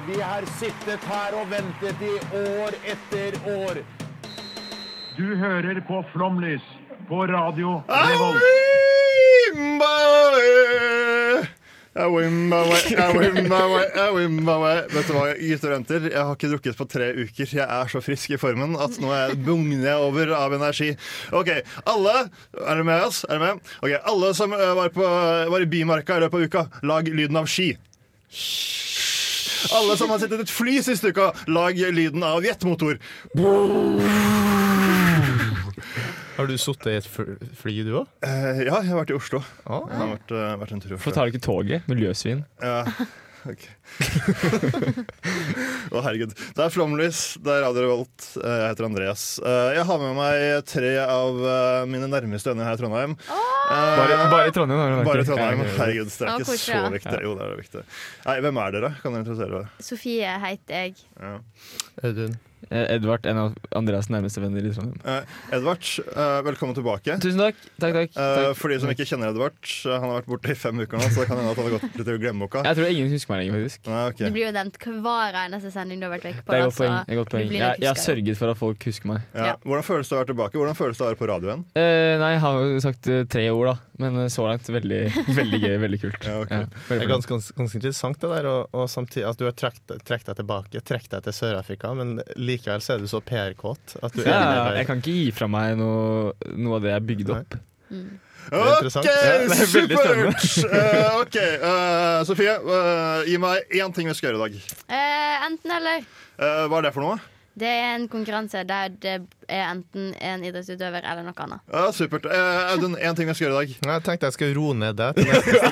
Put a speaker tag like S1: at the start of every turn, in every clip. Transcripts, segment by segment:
S1: Vi har sittet her og ventet i år etter år.
S2: Du hører på Flomlys på Radio Revolt.
S3: Vet du hva, gutter og jenter? Jeg har ikke drukket på tre uker. Jeg er så frisk i formen at nå er jeg bugner jeg over av energi. Ok, alle Er dere med oss? Er dere med? Ok, Alle som eh, var, på, var i Bymarka i løpet av uka, lag lyden av ski. Alle som har i et fly siste uka, lag lyden av jetmotor.
S4: Har du sittet i et fly, du òg?
S3: Eh, ja, jeg har vært i Oslo. Jeg har vært, uh, vært en tur i
S5: Hvorfor
S3: Oslo.
S5: tar du ikke toget? Miljøsvin.
S3: Ja, ok. Å, herregud. Det er Flomlys, det er Radio Revolt. Eh, Jeg heter Andreas. Eh, Jeg har med meg tre av mine nærmeste venner her i Trondheim. Eh,
S5: Bare, bare i Trondheim. har
S3: Bare i. Trondheim. Herregud, det er ikke så viktig. Jo, det er viktig. Nei, hvem er dere? Kan dere interessere dere?
S6: Sofie heter jeg.
S3: Ja.
S4: Audun.
S5: Eh, Edvard, en av Andreas nærmeste venner i Trondheim.
S3: Eh, Edvard, eh, velkommen tilbake.
S5: Tusen takk. Takk, takk.
S3: Eh. For de som ikke kjenner Edvard, eh, han har vært borte i fem uker nå, så det kan hende at han har gått litt til glemmeboka.
S5: Jeg tror ingen husker meg lenger, faktisk.
S3: Nei, okay.
S6: Du blir jo nevnt hver eneste sending du har vært vekk på.
S5: Det er godt poeng. er godt poeng. Jeg, jeg har sørget for at folk husker meg.
S3: Ja. Hvordan føles det å være tilbake? Hvordan føles det å være på radioen?
S5: Eh, nei, jeg har jo sagt tre ord, da. Men eh, så langt veldig, veldig gøy. Veldig kult.
S3: Ja, okay.
S5: Ja,
S4: Det er ganske, ganske, interessant det der, og, og samtidig at du har trukket deg tilbake, trukket deg til Sør-Afrika, men likevel så er du så PR-kåt
S5: ja,
S4: er
S5: ja, jeg kan ikke gi fra meg noe, noe av det jeg bygde opp.
S6: Mm.
S3: Ok,
S5: er veldig
S3: supert! Uh, ok, uh, Sofie, uh, gi meg én ting vi skal gjøre i dag.
S6: Eh, enten eller.
S3: Eh, hva er det for noe?
S6: Det er en konkurranse der det er enten en idrettsutøver eller noe annet.
S3: Ja, supert. Audun, Audun, én ting jeg skal gjøre i dag.
S4: Jeg tenkte jeg skulle roe ned det.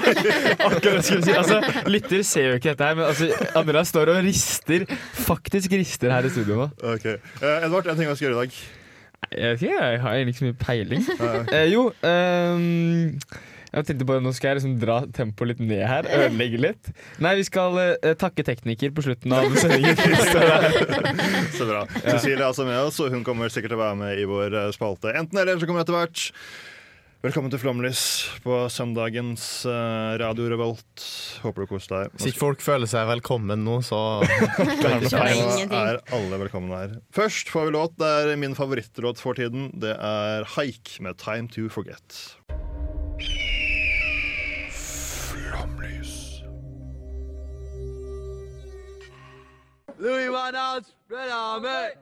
S5: Akkurat skulle si altså, Lytter ser jo ikke dette her, men altså, Andreas står og rister. Faktisk rister her i studio nå.
S3: Ok, Eh, Edvard, én ting jeg skal gjøre i dag.
S5: Jeg vet ikke, jeg har egentlig ikke så mye peiling. Eh, jo ehm, Jeg tenkte bare Nå skal jeg liksom dra tempoet litt ned her. Ødelegge litt. Nei, vi skal uh, takke tekniker på slutten av sendingen.
S3: Så bra. Cecilie er altså med oss, og hun kommer sikkert til å være med i vår eh, spalte. Enten eller, så kommer etter hvert. Velkommen til Flomlys på søndagens uh, Radio Revolt. Håper du koser deg.
S4: Hvis ikke folk føler seg velkommen nå, så
S3: Nå er alle velkomne her. Først får vi låt. Det er min favorittlåt for tiden. Det er Haik med 'Time to Forget'.
S7: Louis Van Gaal's Red Army.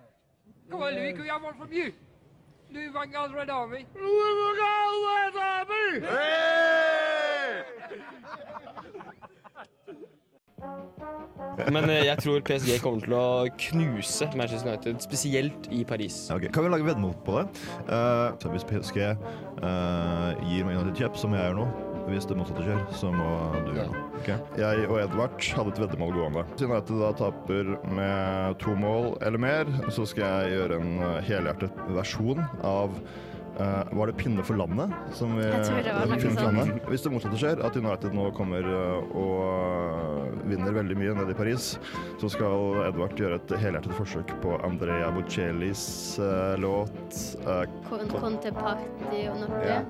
S8: Come on, Louis, can we have one from you? Louis Van Gaal's Red Army.
S7: Louis Van Gaal's Red Army.
S5: Men eh, jeg tror PSG kommer til å knuse Manchester United, spesielt i Paris.
S3: Ok, Kan vi lage veddemål på det? Uh, hvis PSG uh, gir meg United kjepp, som jeg gjør nå Hvis det motsatte skjer, så må du gjøre det. Okay. Jeg og Edvard hadde et veddemål gående. Siden United da taper med to mål eller mer, så skal jeg gjøre en helhjertet versjon av eh, var det pinne for landet? Som vi,
S6: Jeg tror det var det
S3: pinne for
S6: sånt.
S3: landet. Hvis det motsatte skjer, at United nå kommer eh, og eh, vinner veldig mye nede i Paris, så skal Edvard gjøre et helhjertet forsøk på Andrea Bocellis uh, låt Con
S6: Conte Party og noe.
S3: Ja.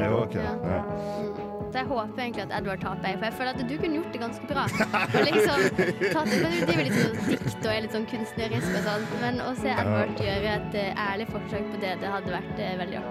S3: Jo, ok.
S6: Ja.
S3: Ja.
S6: Mm. Så jeg håper egentlig at Edvard taper, for jeg føler at du kunne gjort det ganske bra. Og liksom, tatt, det er litt sånn dikt og er litt sånn kunstnerisk og sånn, men å se Edvard gjøre et ærlig forsøk på det, det hadde vært veldig.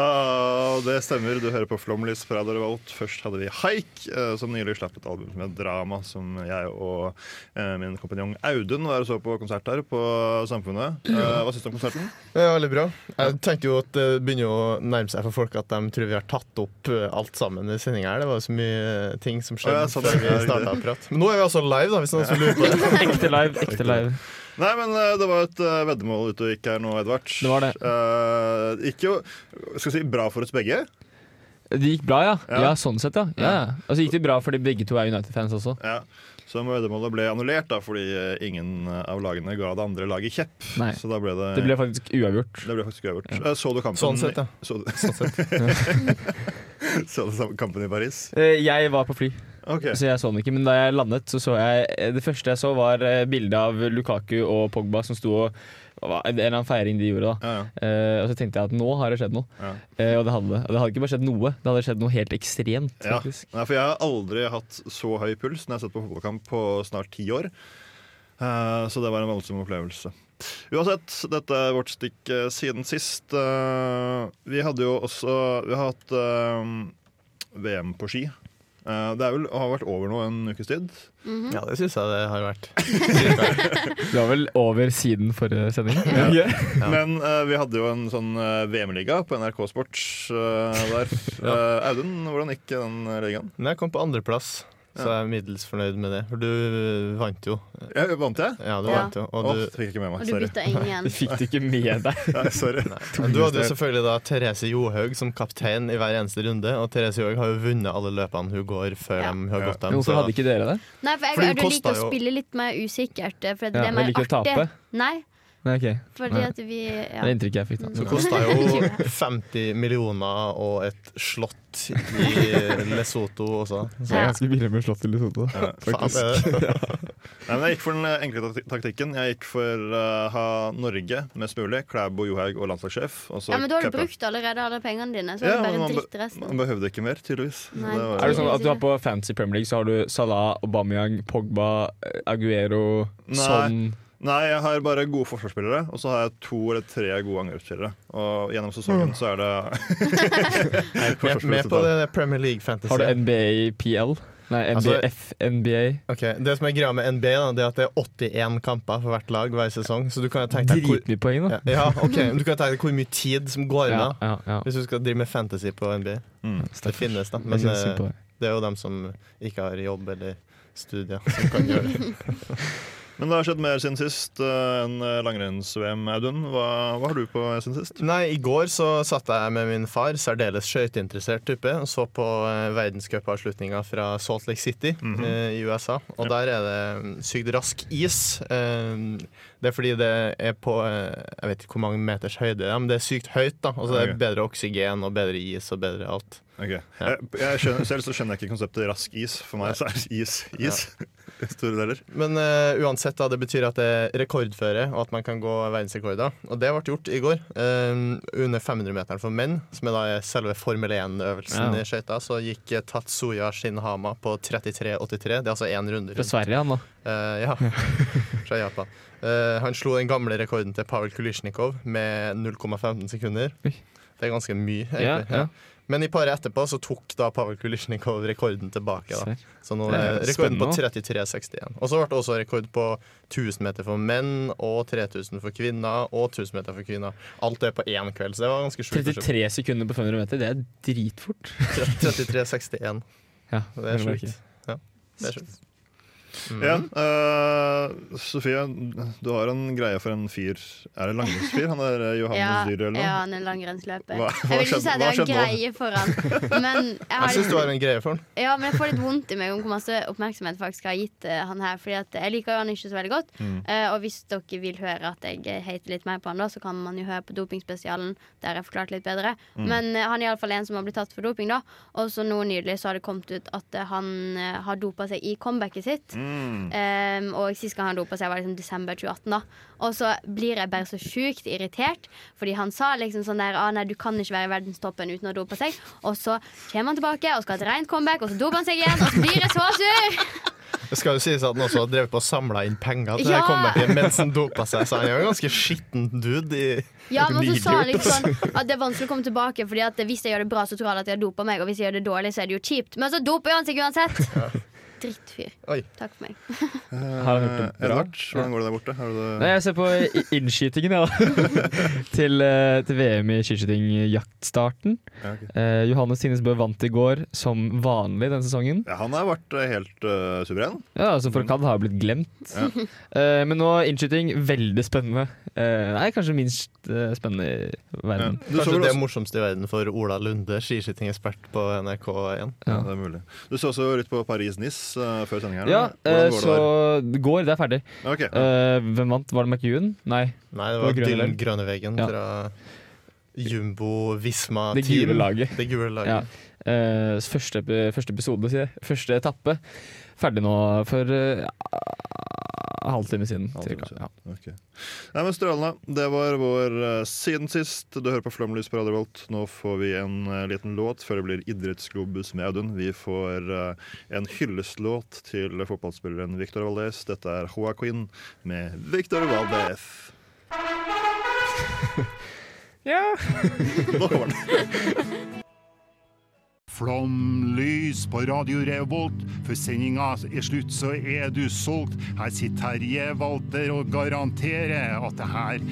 S3: Ah, det stemmer. Du hører på Flomlys fra The Revolt. Først hadde vi Haik, eh, som nylig slapp et album med drama, som jeg og eh, min kompanjong Audun var og så på konsert her på Samfunnet. Eh, hva syns du om konserten?
S4: Er veldig bra. Jeg tenkte jo at det begynner å nærme seg for folk at de tror vi har tatt opp alt sammen i sendinga her. Det var så mye ting som skjedde
S3: Å, ja, sånn,
S4: før vi starta å prate. Men nå er vi altså live, da, hvis noen lurer på det.
S5: Ekte live. ekte live
S3: Nei, men eh, det var et uh, veddemål ute og gikk her nå, Edvard.
S5: Det var det.
S3: Eh, ikke jo skal vi si bra for oss begge.
S5: Det gikk bra, ja.
S3: Ja.
S5: Ja, sånn sett, ja. ja. ja. Og så gikk det bra fordi begge to er United-fans også.
S3: Ja. Så veddemålet ble annullert da, fordi eh, ingen av lagene ga det andre laget kjepp.
S5: Nei.
S3: Så da ble det
S5: Det ble faktisk uavgjort.
S3: det ble faktisk uavgjort. Ja. Så du kampen
S4: Sånn sett, ja.
S3: Så, så du kampen i Paris?
S5: Eh, Jeg var på fly,
S3: Ok.
S5: så jeg så den ikke. Men da jeg landet, så så jeg eh, Det første jeg så, var eh, bilde av Lukaku og Pogba som sto og En eller annen feiring de gjorde da.
S3: Ja, ja.
S5: Uh, og så tenkte jeg at nå har det skjedd noe.
S3: Ja.
S5: Uh, og det hadde det. Og det hadde ikke bare skjedd noe, det hadde skjedd noe helt ekstremt.
S3: Ja.
S5: faktisk
S3: Nei, for jeg har aldri hatt så høy puls når jeg har sett på fotballkamp på snart ti år. Uh, så det var en voldsom opplevelse. Uansett, dette er vårt stikk siden sist. Vi hadde jo også Vi har hatt VM på ski. Eh, det er vel, har vært over nå en ukes tid.
S4: Ja, det syns jeg det har vært.
S5: Det var vel over siden forrige sending? Ja.
S3: Men uh, vi hadde jo en sånn eh, VM-liga på NRK Sport uh, der. Uh, Audun, hvordan gikk den ligaen?
S4: Jeg kom på andreplass, så jeg er middels fornøyd med det. For du vant jo.
S3: Jeg vant jeg?
S4: Ja, du
S6: Ja.
S4: vant jo.
S3: Å,
S4: Og
S3: du,
S4: du,
S3: fikk ikke med meg.
S6: Og du bytta ingen.
S5: Du fikk du ikke med deg.
S3: Nei, sorry.
S4: Men du hadde jo selvfølgelig da Therese Johaug som kaptein i hver eneste runde, og Therese Johaug har jo vunnet alle løpene hun går før
S6: Ja.
S4: de har gått dem.
S5: Hvorfor hadde ikke dere det?
S6: Nei, for jeg, jeg, liker å spille litt mer usikkert. eh, For
S5: Ja,
S6: det er
S5: men
S6: mer
S5: liker å
S6: artig.
S5: tape?
S6: Nei,
S5: Nei, ok.
S6: fordi at vi
S5: Det
S6: ja.
S5: er inntrykket jeg fikk. da
S4: Så kosta jo 50 millioner og et slott i Lesotho også.
S5: Det
S4: Så
S5: er ganske billig med slott i Lesotho.
S3: Ja.
S4: faktisk. det er.
S3: Nei, men jeg gikk for den eh, enkle taktikken. Jeg gikk for å ha Norge mest mulig. Klæbo, Johaug og landslagssjef. Og så
S6: ja, men da har du brukt allerede alle pengene dine, så
S3: Ja,
S6: er bare
S3: man,
S6: dritt resten.
S3: man behøvde ikke mer, tydeligvis.
S6: Nei.
S3: Det
S5: Er det sånn at du har på Fancy Premier League så har du Salah, Aubameyang, Pogba, eh, Aguero,
S3: Nei.
S5: Son
S3: Nei, jeg har bare gode forsvarsspillere, og så har jeg to eller tre gode angrepsspillere. Og gjennom sesongen så er det
S4: Jeg er med på det Premier League Fantasy.
S5: Har du NBA PL? Nei,
S4: Altså-
S5: NBF, NBA.
S4: Ok, Det som er greia med NBA, da, det er at det er 81 kamper for hvert lag hver sesong. Så du kan tenke deg hvor,
S5: poeng, da.
S4: ja, ja, ok, men du kan tenke hvor mye tid som går unna
S5: Ja, ja, ja.
S4: hvis du skal drive med fantasy på NBA.
S3: mm.
S4: Det finnes, da. Men eh, det er jo dem som ikke har jobb eller studier, som kan gjøre det.
S3: Men det har skjedd mer siden sist uh, enn eh, langrenns-VM, Audun. Hva, hva har du på siden sist?
S4: Nei, I går så satt jeg med min far, særdeles skøyteinteressert type, og så på verdenscupavslutninga fra Salt Lake City
S3: Mhm.
S4: eh, i USA. Og der er det mm, sykt rask is. Eh, det er fordi det er på eh, Jeg vet ikke hvor mange meters høyde det er, men det er sykt høyt. da Altså, det er bedre oksygen og bedre is og bedre alt.
S3: Ok. Jeg, jeg skjønner, selv så skjønner jeg ikke konseptet rask is. For meg så er is is. I store deler.
S4: Men uh, uansett, da, det betyr at det er rekordføre, og at man kan gå verdensrekorder. Og det ble gjort i går. Uh, under 500-meteren for menn, som er da selve Formel 1-øvelsen
S5: Ja.
S4: i skøyta, så gikk eh, Tatsuya Shinhama på 33,83. Det er altså én runde
S5: Fra
S4: rundt.
S5: Sverige, han da.
S4: Uh, ja, fra Japan. Eh, han slo den gamle rekorden til Pavel Kulisjnikov med 0,15 sekunder. Det er ganske mye,
S5: Ja, ja.
S4: Men i paret etterpå så tok da Pavel Kulisjnikov rekorden tilbake. da så nå
S5: er
S4: rekorden på 33,61. Og så ble det også rekord på 1000 meter for menn og 3000 for kvinner og 1000 meter for kvinner. Alt det på én kveld, så det var ganske sjukt.
S5: 33 sekunder på 500 meter, det er dritfort.
S4: 33,61.
S5: Ja,
S4: Det er sjukt. Ja, det er sjukt. Mm.
S3: Ja, uh, Sofie, du har en greie for en fyr Er det langrennsfyr? Han er eh, Johannes
S6: Ja,
S3: Dyr eller noe?
S6: ja, han er langrennsløper.
S3: Hva- hva
S6: Jeg vil ikke si at jeg har en greie for han, men jeg,
S4: Jeg
S6: har
S4: syns du har en greie for han.
S6: Ja, men jeg får litt vondt i meg om hvor masse oppmerksomhet faktisk har gitt uh, han her. Fordi at jeg liker jo han ikke så veldig godt.
S3: Mm.
S6: Uh, og hvis dere vil høre at jeg hater litt mer på han, da, så kan man jo høre på dopingspesialen der jeg forklarte litt bedre.
S3: Mm.
S6: Men uh, han er iallfall en som har blitt tatt for doping, da. Og så nå nylig så har det kommet ut at han har dopa seg i comebacket sitt.
S3: Mm.
S6: Um, og sist gang han dopa seg, var liksom desember 2018. da Og så blir jeg bare så sjukt irritert, fordi han sa liksom sånn der ah, Nei, du kan ikke være i verdenstoppen uten å dope seg. Og så kommer han tilbake og skal ha et rent comeback, og så doper han seg igjen, og så blir jeg så sur!
S4: Det skal jo sies at han også har drevet på og samla inn penger til
S6: Ja!
S4: det comebacket mens han dopa seg, så han er jo en ganske skitten dude. I
S6: Ja, men så sa han liksom sånn at det er vanskelig å komme tilbake, Fordi at hvis jeg gjør det bra, så tror alle at jeg har dopa meg, og hvis jeg gjør det dårlig, så er det jo kjipt. Men så doper han seg uansett. Drittfyr.
S4: Oi.
S6: Takk for meg.
S5: Har han gjort det bra?
S3: Edvard, hvordan går det der borte? Har du det?
S5: Nei, jeg ser på innskytingen, jeg, da. til, eh, til VM i skiskyting jaktstarten.
S3: Ja, okay.
S5: Eh, Johannes Tinnesbø vant i går som vanlig denne sesongen.
S3: ja, han har vært eh, helt uh, suveren.
S5: Ja, altså For Kad har blitt glemt.
S3: Ja.
S5: Eh, men nå innskyting, veldig spennende. Eh, nei, kanskje minst spennende i verden.
S4: Kanskje det
S3: også,
S4: morsomste i verden for Ola Lunde, skiskytingekspert på NRK1.
S3: ja, det er mulig. Du så også litt på Paris-Nice. Eh, før sending her.
S5: Ja,
S3: uh,
S5: så
S3: det
S5: det går, det er ferdig.
S3: Okay. Uh.
S5: Eh, hvem vant? Var det McEwan? Nei.
S4: Nei, det
S5: Og
S4: var Dylan
S5: Veggen.
S4: Grønneveggen
S5: Ja.
S4: fra Jumbo Visma
S5: Det gule laget.
S4: Det gule laget.
S5: Ja. Eh, første, første episode, sier jeg. Første etappe. Ferdig nå for uh, halvtime siden.
S3: Halvtime
S5: cirka.
S3: siden.
S5: Ja.
S3: Okay. Nei, men Strålende. Det var vår uh, Siden sist. Du hører på Flomlys på Radio Volt. Nå får vi en uh, liten låt før det blir Idrettsglobus med Audun. Vi får uh, en hyllestlåt til fotballspilleren Victor Valdez. Dette er Hoa Queen med Victor Valdez. Nå kommer den.
S2: Flomlys på Radio Revolt. For sendinga er slutt, så er du solgt. Her sitter Terje Walter og garanterer at det her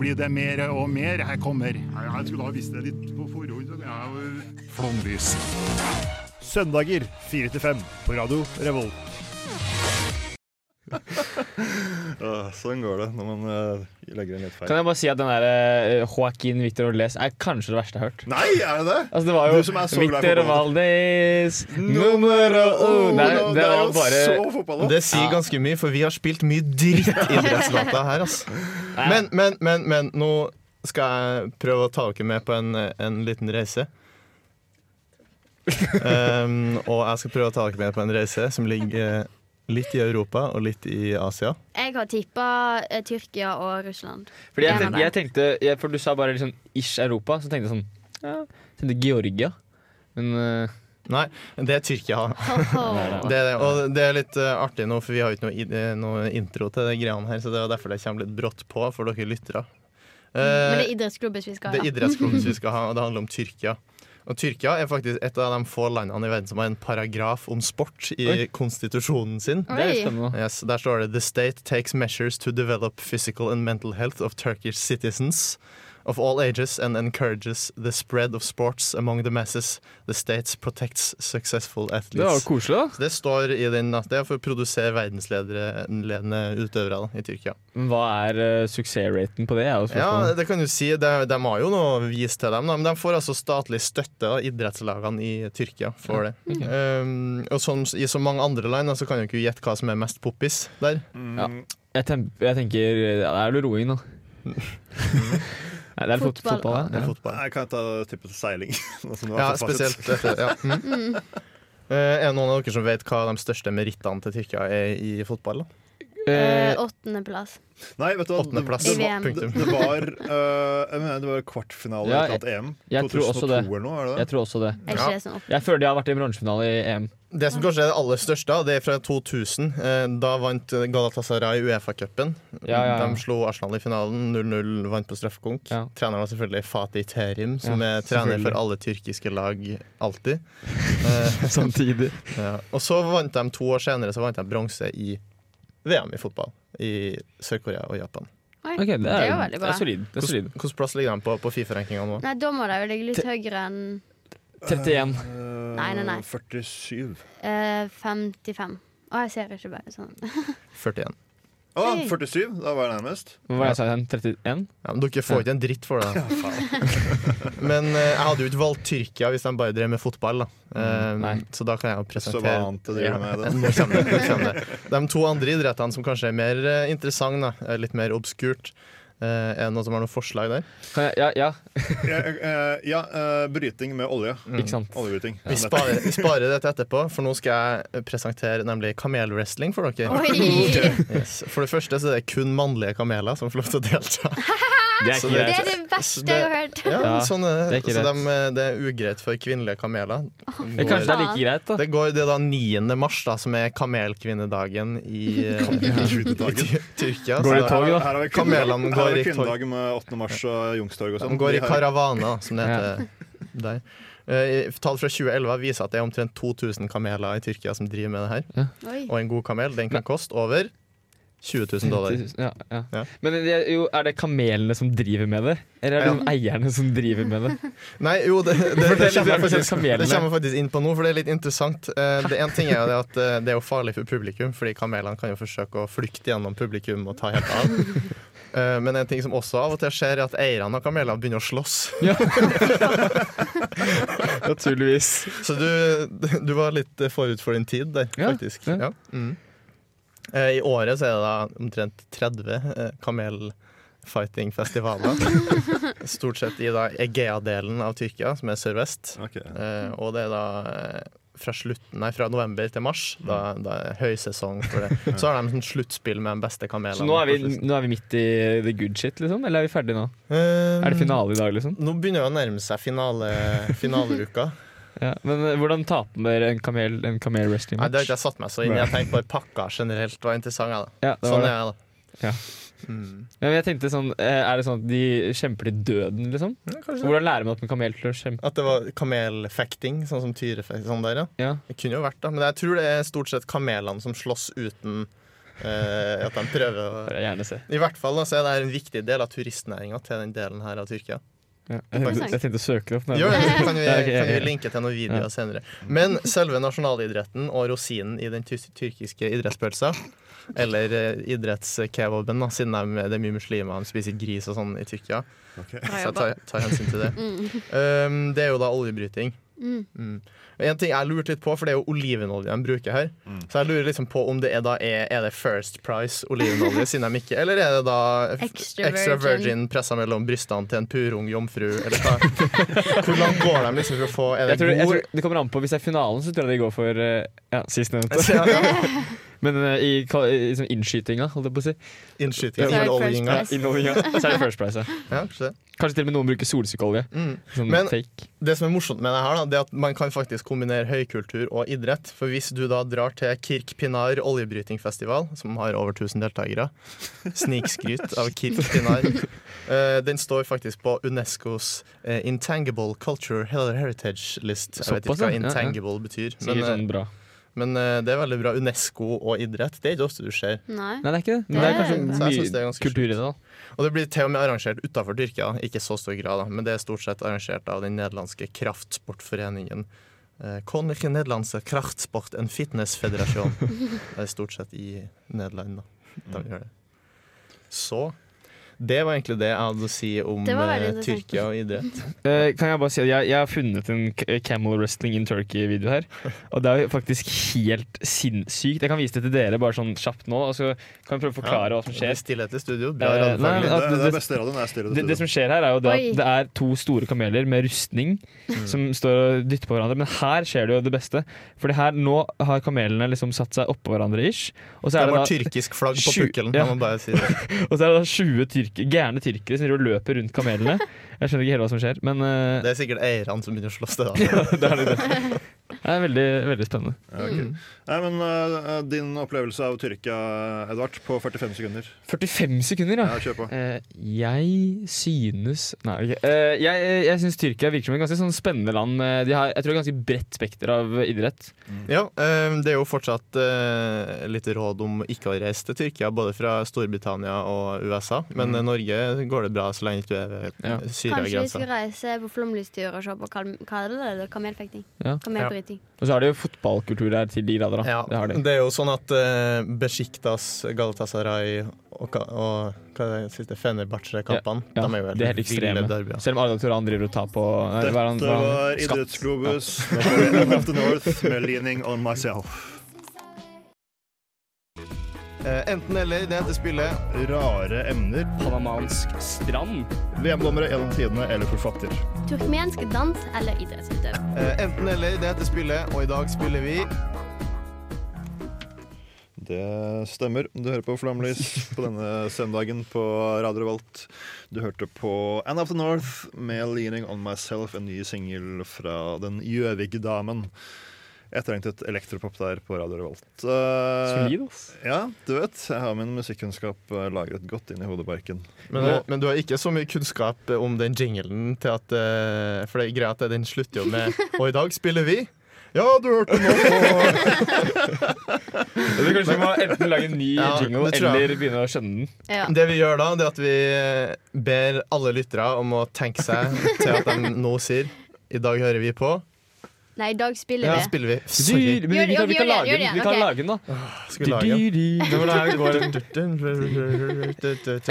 S2: blir det mer og mer. Her kommer Jeg skulle ha visst det litt på forhånd. er Flomlys. Søndager 4 til 5 på Radio Revolt.
S3: Åh, sånn går det når man eh, legger inn litt feil.
S5: Kan jeg bare si at den der uh, Joaquin Victor Orles er kanskje det verste jeg har hørt.
S3: Nei, er det det?
S5: Altså Det var jo
S3: Du som er så glad i
S5: Victor
S3: fotball.
S5: Valdez numero uno. Det, det var
S3: jo
S5: bare
S3: så fotball.
S4: Det sier ganske mye, for vi har spilt mye dritt idrettslåta her, altså. Men, men, men, men nå skal jeg prøve å ta dere med på en, en liten reise. Um, og jeg skal prøve å ta dere med på en reise som ligger eh, litt i Europa og litt i Asia.
S6: Jeg har tippa eh, Tyrkia og Russland.
S5: Fordi jeg,
S6: En
S5: tenkte, jeg tenkte jeg, For du sa bare liksom ish Europa, så tenkte jeg sånn ja, tenkte Georgia. Men eh,
S4: Nei, det er Tyrkia. Det er det. Og det er litt eh, artig nå, for vi har jo ikke noe, i- eh, noe intro til de greiene her, så det er derfor det kommer litt brått på for dere lyttere.
S6: Men det
S4: Eh,
S6: er idrettsklubbes vi skal
S4: Det
S6: ha.
S4: er idrettsklubben vi skal ha, og det handler om Tyrkia. Og Tyrkia er faktisk et av de få landene i verden som har en paragraf om sport i
S5: Oi.
S4: konstitusjonen sin.
S5: det er spennende.
S4: Yes, der står det The state takes measures to develop physical and mental health of Turkish citizens of all ages and encourages the spread of sports among the masses. The states protects successful athletes.
S5: Det var koselig, da.
S4: Så det står i den at det er for å produsere verdensledende utøvere da, i Tyrkia.
S5: Hva er uh, suksessraten på det?
S4: Ja, det kan du si. De, de har jo noe å vise til dem, da, men de får altså statlig støtte av idrettslagene i Tyrkia for det. Um, og som i så mange andre land da, så kan du ikke gjette hva som er mest poppis der.
S5: Ja. Jeg, jeg tenker Det er vel roing, da. Nei, det er fot
S6: Fotball.
S5: ja.
S4: Det er fotball.
S3: Jeg kan ta tippet til seiling. har
S4: Ja, spesielt dette. Ja. Mm. Uh, er det noen av dere som vet hva de største merittene til Tyrkia er i fotball? da?
S6: Eh,
S5: Eh,
S6: Åttendeplass.
S3: Nei, vet du hva? Det, det, var, det, det var uh, Jeg mener det var kvartfinale i
S5: Ja,
S3: et EM.
S5: jeg tror også
S3: 2002
S5: det.
S3: eller noe, er det
S5: jeg tror også det.
S4: Ja.
S6: sånn?
S5: Jeg føler de har vært i bronsefinale i EM.
S4: Det som kanskje er det aller største, det er fra 2000. Eh, Da vant Galatasaray Uefa-cupen.
S5: Ja, ja, ja.
S4: De slo Arsenal i finalen. 0-0 vant på straffekonk.
S5: Ja.
S4: Treneren var selvfølgelig Fatih Terim, som
S5: Ja,
S4: er trener for alle tyrkiske lag alltid. Eh,
S5: Samtidig.
S4: ja. Og så vant de to år senere så vant de bronse i VM i fotball. I Sør-Korea og Japan.
S6: Oi,
S5: okay, det
S6: det
S5: er,
S6: er jo veldig bra.
S5: er. Det er solid.
S4: Hvilken plass ligger de på på Fifa-rankinga nå?
S6: Nei, da må de jo ligge litt høyere enn
S5: 31.
S3: Øh,
S6: Nei, nei, nei.
S3: 47.
S6: eh, 55. Å, jeg ser ikke bare sånn.
S4: 41.
S3: Å,
S6: Hey.
S3: 47! Da var jeg nærmest.
S5: Hva var det jeg sa igjen? 31?
S4: Ja, men dere får ikke en dritt for det. men eh, jeg hadde jo ikke valgt Tyrkia hvis de bare drev med fotball. Da. Eh,
S5: Nei.
S4: så da kan jeg jo
S3: Så
S4: presentere
S3: hva annet driver du med det?
S4: Nå kommer det, nå kommer det. De to andre idrettene som kanskje er mer eh, interessante, da, er litt mer obskurt. Eh, er det noen som har noen forslag der?
S5: Kan jeg, ja, ja,
S3: Ja, øh, øh, bryting med olje.
S5: ikke sant.
S3: Oljebryting.
S4: Vi sparer, vi sparer det til etterpå, for nå skal jeg presentere nemlig kamelwrestling for dere.
S6: Oi!
S4: Yes. For det første så er det kun mannlige kameler som får lov til å delta.
S5: Det er
S4: det-
S6: Det er det verste jeg har hørt.
S4: Ja,
S5: Ja,
S4: sånn er
S5: det er
S4: Så de, det er ugreit for kvinnelige kameler.
S5: Men Kanskje det er like greit, da.
S4: Det går det da 9. mars, da, som er kamelkvinnedagen i, eh, i Tyrkia.
S5: Går det tog, da?
S3: her har vi
S4: Kamelene går i tog.
S3: med 8. mars og Youngstorg og sånn.
S4: De går i karavana, som det heter der. Uh, Tall fra 2011 viser at det er omtrent 2000 kameler i Tyrkia som driver med det her.
S6: Ja.
S4: Og en god kamel den kan koste over 20 000 dollar.
S5: Ja, ja.
S4: Ja.
S5: Men det, er jo, er det kamelene som driver med det? Eller er det
S4: Ja.
S5: eierne som driver med det?
S4: Nei, jo, det, det, det,
S5: det
S4: kommer faktisk, det kommer faktisk inn på nå, for det er litt interessant. Eh, Det en ting er jo det at eh, det er jo farlig for publikum, fordi kamelene kan jo forsøke å flykte gjennom publikum og ta helt av. Eh, men en ting som også av og til skjer, er at eierne av kamelene begynner å slåss. Ja.
S5: Naturligvis.
S4: Så du, du var litt forut for din tid der, faktisk.
S5: Ja.
S4: Mm. Eh, I året så er det da omtrent 30 eh, kamelfighting-festivaler. Stort sett i Egea-delen av Tyrkia, som er sørvest.
S3: Ok.
S4: Eh, og det er da fra, slutten, nei, fra november til mars. Da, da er høysesong for det. Så har de sånn sluttspill med de beste kamelene.
S5: Så nå er, vi, nå er vi midt i the good shit, liksom? Eller er vi ferdige nå?
S4: Um,
S5: Er det finale i dag, liksom?
S4: Nå begynner det å nærme seg finale, finaleuka.
S5: Ja. Men eh, hvordan taper en kamel, en kamel wrestling
S4: Nei, det har
S5: match?
S4: ikke jeg satt meg så inn i. Jeg tenkte bare pakka generelt var interessant. Da.
S5: Ja, det var
S4: Sånn
S5: det.
S4: er jeg, da.
S5: Ja.
S4: Mm.
S5: Men jeg tenkte sånn, eh, Er det sånn at de kjemper til døden, liksom? Hvordan lærer man at en kamel til å kjempe?
S4: At det var kamelfekting, sånn som tyrefekting. Sånn der, ja.
S5: Ja.
S4: Det kunne jo vært da, Men jeg tror det er stort sett kamelene som slåss uten eh, at de prøver å. I hvert fall da, så er det en viktig del av turistnæringa til den delen her av Tyrkia.
S5: Ja. Jeg, tenkte, jeg tenkte å søke det opp.
S4: Jo, kan vi, kan vi linke til noen videoer
S5: Ja.
S4: senere. Men selve nasjonalidretten og rosinen i den tyrkiske idrettspølsa, eller eh, idrettskebaben, siden de, det er mye muslimer, de spiser gris og sånn i Tyrkia,
S3: okay.
S4: så jeg tar, tar hensyn til det. Um, det er jo da oljebryting. Mm. En ting jeg lurte litt på, for det er jo olivenolje de bruker her. Så jeg lurer liksom på om det er da er, er det First Price olivenolje, siden de ikke Eller er det da
S6: Extra
S4: Extra
S6: virgin.
S4: Virgin pressa mellom brystene til en purung jomfru, eller hva? Hvordan går de liksom for å få Er
S5: Jeg
S4: det
S5: tror, jeg
S4: god
S5: tror det kommer an på Hvis det er finalen, så tror jeg de går for eh, ja, sistnevnte.
S4: Ja,
S5: Men eh, i, i sånn innskytinga, holdt jeg på å si.
S4: Innskytinga.
S6: First
S5: så er det First Price. Ja.
S4: Ja, kanskje
S5: til og med noen bruker solsikkeolje.
S4: Mm.
S5: Sånn
S4: Men-
S5: fake.
S4: Det som er morsomt med det her, da, det er at man kan faktisk kombinere høykultur og idrett. For hvis du da drar til Kirk Pinar oljebrytingfestival, som har over 1000 deltakere Snikskryt av Kirk Pinar. Eh, den står faktisk på Unescos eh, Intangible Culture Heritage List. Jeg vet ikke hva
S5: ja. Ja, ja.
S4: intangible betyr. Men,
S5: sånn bra.
S4: Men eh, det er veldig bra. Unesco og idrett, det er ikke ofte du ser.
S6: Nei.
S5: Nei, det er ikke det. Men
S6: Det
S5: er kanskje
S4: jeg det er
S5: kultur i det. da
S4: Og det blir til og med arrangert utafor Tyrkia, ikke i så stor grad, da, men det er stort sett arrangert av den nederlandske kraftsportforeningen. Eh, Koninklijke Nederlandse Kraftsport en Fitnessfederasjon. Det er stort sett i Nederland, da. De gjør det. Så det var egentlig det jeg hadde å si om
S6: Det
S4: eh. Tyrkia og idrett.
S5: Eh, Kan jeg bare si at jeg, jeg har funnet en Camel Wrestling in Turkey-video her. Og det er faktisk helt sinnssykt. Jeg kan vise det til dere bare sånn kjapt nå. Og så kan vi prøve å forklare hva som skjer.
S4: Stillhet i studio. Bra
S5: Eh, nei,
S3: Det, det
S5: det-
S3: beste radioen er stille.
S5: Det, det som skjer her, er jo det at det er to store kameler med rustning som står og dytter på hverandre. Men her skjer det jo det beste. Fordi her nå har kamelene liksom satt seg oppå hverandre ish. Og så
S4: Det
S5: er det
S4: var
S5: da,
S4: tyrkisk flagg på pukkelen,
S5: ja.
S4: kan man bare si det.
S5: og så er det da 20 tyrk, gærne tyrkere som løper rundt kamelene. Jeg skjønner ikke helt hva som skjer, men uh,
S4: Det er sikkert eierne som begynner å slåss det, da.
S5: ja, det er det. Det er veldig, veldig spennende.
S3: Okay. ok. Nei, men uh, Din opplevelse av Tyrkia, Edvard, på 45 sekunder.
S5: 45 sekunder, ja.
S3: Ja, kjør på.
S5: Uh, jeg synes Nei, okay. uh, jeg, jeg synes Tyrkia virker som et ganske sånn spennende land. De har, jeg tror det er ganske bredt spekter av idrett.
S4: Ja, eh, det er jo fortsatt litt råd om ikke å reise til Tyrkia, både fra Storbritannia og USA. Men mm. Norge går det bra så lenge du er ved
S5: Ja.
S6: Kanskje vi skal reise på flomlystur og se på kam kamelfekting?
S5: Ja.
S6: Kamelbryting.
S5: Og så har de jo fotballkultur her til de grader. Da.
S4: Ja,
S5: Det har de.
S4: det er jo sånn at uh, Besjiktas, Galatasaray og, og hva er det siste Fenerbahçe-kampene
S5: Ja,
S4: De er jo helt
S5: er helt
S4: ekstreme.
S5: ekstreme.
S4: ja.
S5: Selv om Arda Turan driver og tar på er
S3: Dette var. Idrettsglobus. ja. the North med 'Leaning on Myself'.
S4: Eh, enten eller, det heter spillet.
S3: Rare emner.
S5: Panamansk strand.
S3: VM-dommere gjennom tidene eller forfatter.
S6: Turkmensk dans eller idrettsutøver?
S4: Eh, enten eller, det heter spillet, og i dag spiller vi
S3: Det stemmer. Du hører på Flamlys på denne søndagen på Radio Revolt. Du hørte på End of the North med 'Leaning on Myself', en ny singel fra den Gjøvik-damen. Etterlengtet elektropop der på Radio Revolt. Uh,
S5: Solid, ass.
S3: ja, du vet. Jeg har min musikkunnskap eh, lagret godt inn i hodebarken.
S4: men, eh, men du har ikke så mye kunnskap eh, om den jinglen til at uh, For det er greit at den slutter jo med Og i dag spiller vi. Ja, du hørte nå på
S5: Eller kanskje vi må enten lage en ny
S4: Ja,
S5: jingle eller begynne å skjønne den.
S6: Ja.
S4: Det vi gjør da, det er at vi ber alle lyttere om å tenke seg til at de nå sier I dag hører vi på
S6: Nei, i dag spiller
S4: Ja,
S6: vi.
S4: spiller vi. Sorry.
S5: men
S6: Gjør
S5: vi kan, vi kan lage den. Vi kan lage den, da.
S4: Skal vi lage den? Det var går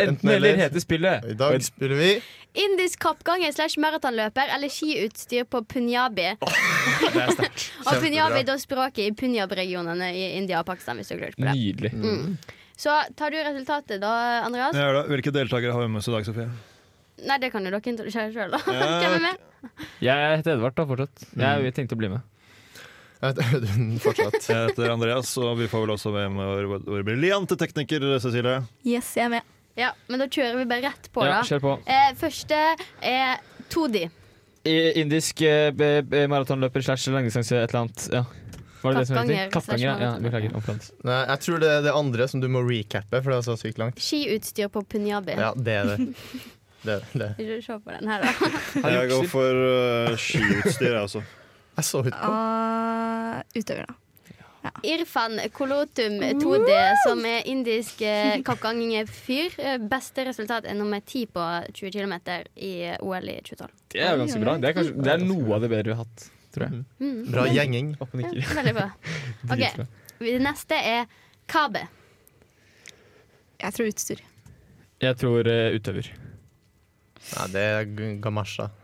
S5: Enten eller heter spillet.
S4: I dag spiller vi
S6: Indisk kappganger slash maratonløper eller skiutstyr på punjabi.
S4: Det er sterkt.
S6: Og punjabi da språket i punjab-regionene i India og Pakistan. hvis du har på det.
S5: Nydelig.
S6: Mm. Så tar du resultatet da, Andreas?
S3: Ja, da. Hvilke deltakere har vi med oss i dag, Sofie?
S6: Nei, det kan jo dere introdusere sjøl, da.
S3: Ja,
S6: Hvem er med?
S5: Jeg heter Edvard da, fortsatt. Jeg tenkte å bli med.
S4: Jeg heter Audun fortsatt.
S3: Jeg heter Andreas, og vi får vel også med vår, vår briljante tekniker Cecilie.
S9: Yes, jeg er med.
S6: Ja, Men da kjører vi bare rett på, da.
S5: Ja, kjør på.
S6: Eh, første er Todi.
S5: I- Indisk eh, maratonløper slash langdistanse et eller annet. Ja. Var det det riktig?
S6: Kappganger
S5: Kappganger. Ja, beklager. Omflant.
S4: Nei, jeg tror det er det andre som du må recappe, for det er så sykt langt.
S6: Skiutstyr på punjabi.
S4: Ja, det er det. Det, det. det.
S6: Ikke se på den her, da.
S3: Jeg går for uh, skiutstyr, jeg også.
S4: Jeg så ut på
S9: Ah, utøver, da.
S6: Irfan Kolotum 2D, som er indisk eh, kappgangerfyr. Eh, Beste resultat er nummer ti på 20 km i OL i 2012.
S5: Det er ganske bra. Det er, kanskje, det er noe av det bedre vi har hatt, tror jeg.
S6: Mm.
S4: Bra gjenging.
S6: Ja, veldig bra. Ok, Det neste er Kabe.
S9: Jeg tror utstyr.
S5: Jeg tror eh, utøver.
S4: Nei, det er gamasjer gamasja.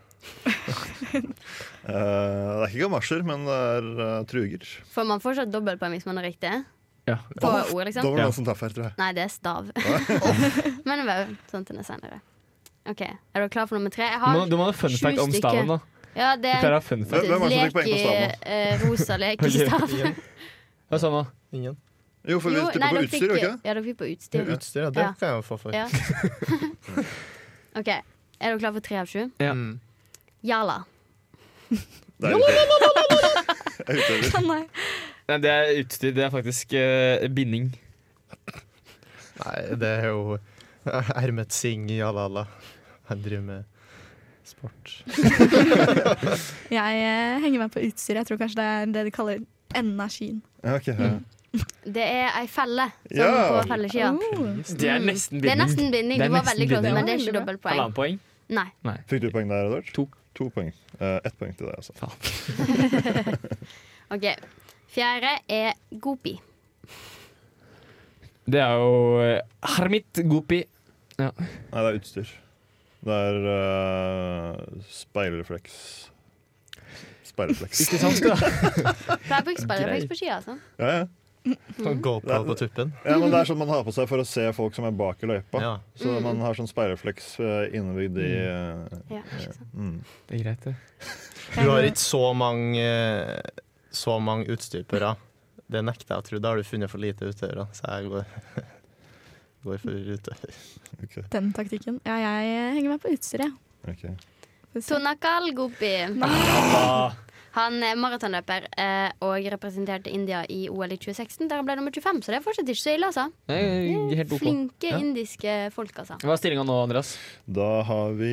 S3: Eh, det er ikke gamasjer, men det er uh, truger.
S6: Får man fortsatt dobbeltpoeng hvis man er riktig?
S5: Ja.
S6: På ord, liksom?
S3: Da var det
S5: Ja.
S3: noen som traff her, tror jeg.
S6: Nei, det er stav. Men det var sånn til det senere. OK, er du klar for nummer tre? Jeg har
S5: du må ha fun fact om staven, da.
S6: Ja, det er
S3: det som
S6: lek
S3: fikk poeng på
S6: i
S3: staven,
S6: eh, rosa lekestav.
S5: Hva sa du nå?
S4: Ingen.
S3: Jo, for vi
S6: Jo,
S3: på utstyr, ikke?
S6: Ja, dere fikk på utstyr.
S4: Utstyr, ja, det
S6: Ja.
S4: kan jeg jo få for.
S6: Ja. OK, er dere klar for tre av sju?
S5: Ja.
S4: Mm.
S6: Jala.
S3: Det er utøver. Er.
S9: Nei.
S5: Nei, det er utstyr. Det er faktisk eh, binding.
S4: Nei, det er jo Ermet Singh i. Han driver med sport.
S9: Jeg eh, henger meg på utstyr. Jeg tror kanskje det er det de kaller energien.
S3: Ja, ok, ja.
S6: Det er ei felle som
S3: Ja.
S6: på felleskia.
S9: Oh.
S5: Det er nesten
S6: Det er
S5: binding.
S6: nesten binding.
S5: Det
S6: Du var veldig close, men det er ikke
S9: dobbelt
S6: dobbeltpoeng.
S5: Poeng.
S6: Nei.
S3: Fikk du poeng der, Edvard?
S5: To.
S3: To poeng. Uh, ett poeng til deg, altså.
S6: OK. Fjerde er Gopi.
S5: Det er jo uh, Hermit Gopi.
S3: Nei, det er utstyr. Det er uh, speilrefleks. Speilrefleks.
S5: Ikke sant? da?
S6: Jeg bruker spillerefleks på skia, altså.
S3: Ja, ja.
S4: Sånn GoPro på tuppen.
S3: ja, men det er sånn man har på seg for å se folk som er bak i løypa.
S4: Ja.
S3: Så man har sånn speilrefleks uh, innebygd i eh,
S6: Ja, ikke sant.
S3: mm.
S5: Det er greit, det.
S4: Du har ikke så mange Så mange utstyr. Det nekter jeg å tro. Da har du funnet for lite utøvere. Så jeg går, går for utøver.
S3: Okay.
S9: Den taktikken. Ja, jeg henger meg på utstyr, jeg.
S3: ok.
S9: Får se.
S6: Sonakal Gopi.
S5: Ah,
S6: Han er maratonløper eh, og representerte India i OL i 2016. Der han ble nummer 25, så det er fortsatt ikke så ille, altså.
S5: nei, helt ok.
S6: Flinke
S5: Ja.
S6: indiske folk, altså.
S5: Hva er stillinga nå, Andreas?
S3: Da har vi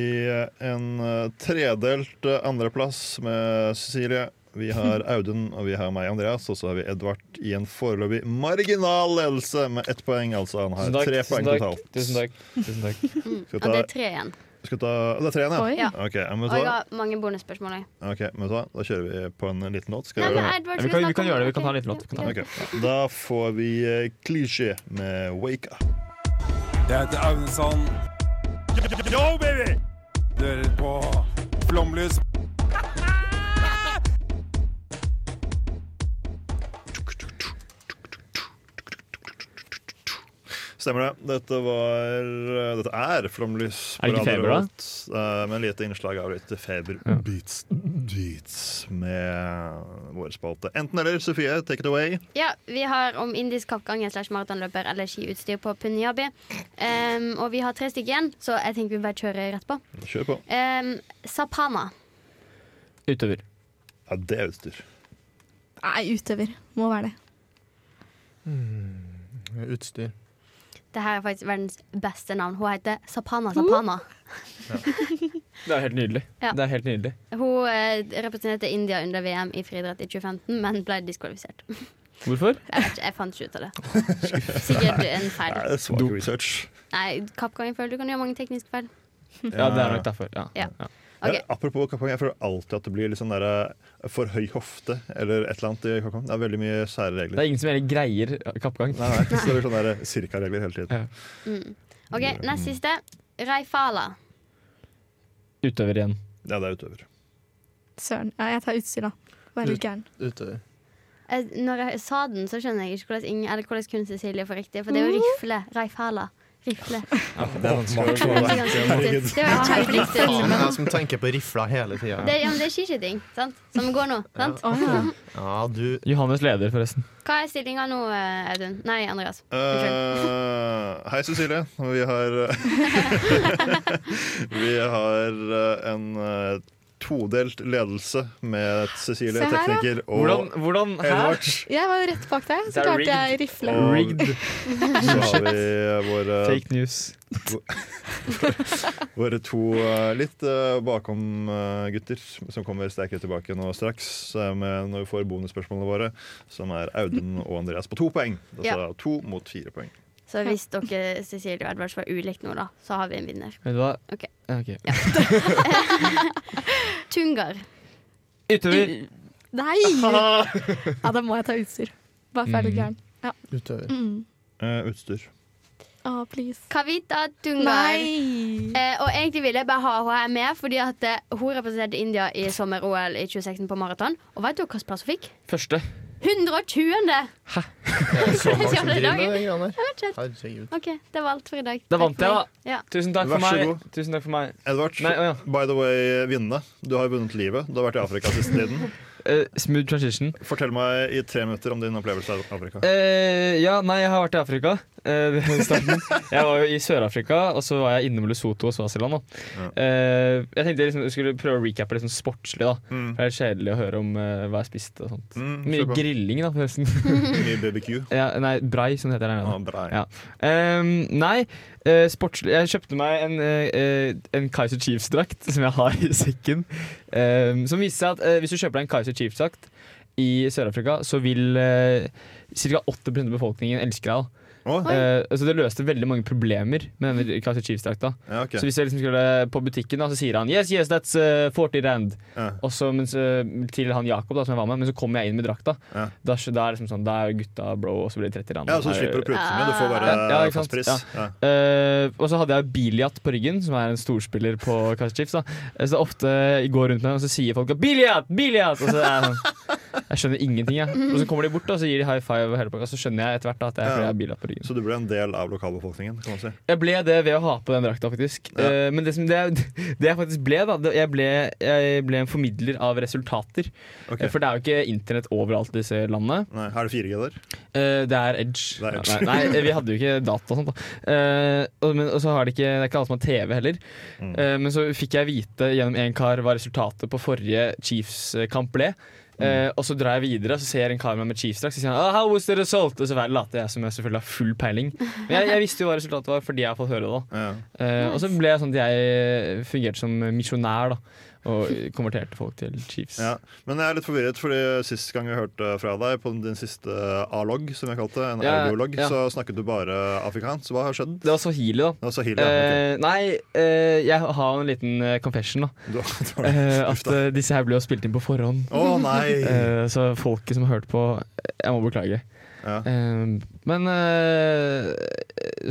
S3: en eh, tredelt eh, andreplass med Cecilie. Vi har Audun, og vi har meg, Andreas. Og så har vi Edvard i en foreløpig marginal ledelse med ett poeng. Altså han har tre poeng totalt.
S5: Tusen takk. Tusen takk.
S6: Mm. Og det er tre igjen.
S3: Skal vi ta Det er tre igjen, ja?
S9: Oi.
S6: Ja.
S3: Ok, ja, men
S6: Og jeg har mange bonusspørsmål òg.
S3: Ok, men vet du hva? Da kjører vi på en liten låt. Skal
S6: Nei,
S3: vi
S6: men
S3: gjøre det?
S6: Edvard
S5: Ja, vi
S6: skal
S5: kan- vi
S6: snakke
S5: kan
S6: om-
S5: gjøre det. Vi kan ta en liten låt. Vi kan ta
S6: ok.
S3: Ok, Da får vi eh, klisjé med Wake Up.
S7: Jeg heter Aune Sand. Yo, baby! Du hører på Flomlys.
S3: Stemmer det. Dette var Dette er Flomlys.
S5: Er det ikke Feber, da?
S3: Eh, Med lite innslag av litt Feber
S5: Ja.
S3: Beats, beats med vår spalte. Enten eller. Sofie, take it away.
S6: Ja, vi har om indisk kappganger slash maratonløper eller skiutstyr på punjabi. Um, og vi har tre stykker igjen, så jeg tenker vi bare kjører rett på.
S3: Kjør på.
S6: Um, Sapana.
S5: Utøver.
S3: Ja, det er utstyr.
S9: Nei, utøver. Må være det.
S4: Utstyr.
S6: Det her er faktisk verdens beste navn. Hun heter Sapana Sapana.
S5: Det er helt nydelig.
S6: Ja.
S5: Det er helt nydelig.
S6: Hun eh, representerte India under VM i friidrett i 2015, men ble diskvalifisert.
S5: Hvorfor?
S6: Jeg, ikke, jeg fant ikke ut av det. Sikkert en feil.
S3: Det er svak research.
S6: Nei, kappgang føler du kan gjøre mange tekniske feil.
S5: Ja, det er nok derfor. Ja.
S6: Ja. Ok.
S3: Ja, apropos kappgang, jeg føler alltid at det blir litt sånn der, eh, for høy hofte eller et eller annet i kappgang. Det er veldig mye sære regler.
S5: Det er ingen som egentlig greier kappgang.
S3: Nei, nei, så det blir sånne der cirka-regler hele tiden.
S6: Mm. OK, nest siste. Reifala.
S5: Utøver igjen.
S3: Ja, det er utøver.
S9: Søren. Ja, jeg tar utstyr, da. Litt gæren.
S4: Utøver.
S6: Eh, Når jeg sa den, så skjønner jeg ikke hvordan, ingen, hvordan kun Cecilie får riktig. For det er jo rifle. Reifala. Rifle.
S4: Det er vanskelig
S6: å er. Det er.
S4: Faen, jeg som tenker på rifla hele tida.
S6: Det, ja, men det er skiskyting, sant? Som går nå. sant?
S4: Ja, du
S5: Johannes leder, forresten.
S6: Hva er stillinga nå, eh, Audun? Nei, Andreas.
S3: Eh, hei, Cecilie. Vi har Vi har eh, en eh, todelt ledelse med Cecilie,
S9: her,
S3: tekniker, og
S5: Hvordan, hvordan
S3: Edvard.
S9: Jeg var jo rett bak deg, så klarte jeg rifle.
S3: Og
S5: Rigged.
S3: så har vi våre,
S5: Fake news.
S3: våre to eh, litt uh, bakom-gutter som kommer sterkere tilbake nå straks eh, med når vi får bonusspørsmålene våre, som er Audun og Andreas på to poeng. Altså
S6: Ja.
S3: to mot fire poeng.
S6: Så hvis dere Cecilie og Edvard var ulikt nå, da, så har vi en vinner.
S5: Vet du hva?
S6: Ok.
S5: Ja.
S6: Tungar.
S5: Utøver.
S9: Nei! Ja, da må jeg ta utstyr. Bare for å være gæren. Ja.
S4: Utøver.
S9: Mm.
S3: Uh, utstyr.
S9: Oh, please.
S6: Kavita Tungar. Eh, og egentlig ville jeg bare ha henne med, fordi at eh, hun representerte India i sommer-OL i 2016 på maraton. Og vet du hva plass hun fikk?
S5: Første.
S6: 120.
S4: Det er så mange som
S6: er dagen.
S4: de greiene der. Herregud.
S6: OK, det var alt for i dag.
S5: Da vant jeg, da.
S6: Ja.
S5: Tusen takk for
S3: Vær så
S5: meg.
S3: god.
S5: Tusen takk for meg.
S3: Edvard,
S5: Nei, å ja.
S3: by the way, vinnende. Du har vunnet livet. Du har vært i Afrika siste tiden.
S5: Eh, smooth transition.
S3: Fortell meg i tre minutter om din opplevelse av Afrika.
S5: Eh, ja, nei, jeg har vært i Afrika. Starten. jeg var jo i Sør-Afrika, og så var jeg innom Lesotho og Svasiland.
S3: Ja.
S5: Uh, jeg tenkte jeg liksom, skulle prøve å recappe litt sånn sportslig. da
S3: Mm.
S5: For Det er kjedelig å høre om uh, hva jeg spiste. og sånt
S3: Mm,
S5: Mye grilling, da, forresten.
S3: Mye BBQ.
S5: ja, nei, brei, som det heter der
S3: Ah,
S5: nede.
S3: bra.
S5: Ja. Ehm, nei, sportslig Jeg kjøpte meg en, en Kaiser Chiefs-drakt som jeg har i sekken. Ehm, som viser seg at hvis du kjøper deg en Kaiser Chiefs-drakt i Sør-Afrika, så vil uh, ca. 80 av befolkningen elske deg. Da. Eh, så det løste veldig mange problemer med denne Kaiser Chiefs-drakta.
S3: ja, okay.
S5: Så hvis jeg liksom skulle på butikken, da, så sier han Yes, yes, that's uh, 40 rand.
S3: Ja.
S5: Og så mens, eh, til han Jakob, da, som jeg var med, men så kommer jeg inn med drakta.
S3: Ja.
S5: Da, da er liksom sånn, da er gutta bro, og så blir det 30 rand.
S3: Ja, så du slipper å prute mye. Du får bare
S5: Ja, ikke sant?
S3: fastpris. Ja.
S5: Eh, og så hadde jeg Biliat på ryggen, som er en storspiller på Kaiser Chiefs. Da. Eh, Så ofte jeg går rundt med den, og så sier folk 'Biliat! Biliat!' Og så er jeg sånn Jeg skjønner ingenting, jeg. Og så kommer de bort og så gir de high five, og hele pakka, så skjønner jeg etter hvert da, at det er fordi jeg har Biliat på ryggen.
S3: Så du ble en del av lokalbefolkningen, kan man si.
S5: Jeg ble det ved å ha på den drakta, faktisk.
S3: Ja.
S5: Eh, men det, som det, det jeg faktisk ble, da jeg, ble, jeg ble en formidler av resultater.
S3: Okay.
S5: Eh, For det er jo ikke internett overalt i disse landene.
S3: Nei, er det 4G der?
S5: Eh, det er Edge.
S3: Det er Edge.
S5: Nei, nei, vi hadde jo ikke data og sånt. Da. Og, men, og så har det ikke, det er ikke alle som har TV heller.
S3: Mm.
S5: Men så fikk jeg vite gjennom en kar hva resultatet på forrige Chiefs-kamp ble. Eh, og så drar jeg videre, og så ser jeg en kar med med Chiefs-drakt. Så sier han oh, 'How was the result?' Og så later jeg som jeg selvfølgelig har full peiling. Men jeg, jeg visste jo hva resultatet var fordi jeg har fått høre det. da
S3: Ja.
S5: Eh, Og så ble jeg sånn at jeg fungerte som misjonær da og konverterte folk til Chiefs.
S3: Ja. Men jeg er litt forvirret, fordi sist gang jeg hørte fra deg, på din siste A-logg, som jeg kalte en
S5: Ja,
S3: audiologg,
S5: ja.
S3: så snakket du bare afrikansk. Hva har skjedd?
S5: Det var swahili, da.
S3: Det var Sahili, ja.
S5: Eh, nei, eh, jeg har en liten eh, confession. da
S3: Du, du har
S5: Eh, At
S3: da.
S5: eh, disse her ble jo spilt inn på forhånd.
S3: Å nei!
S5: Eh, så folket som har hørt på Jeg må beklage.
S3: Ja.
S5: Men eh,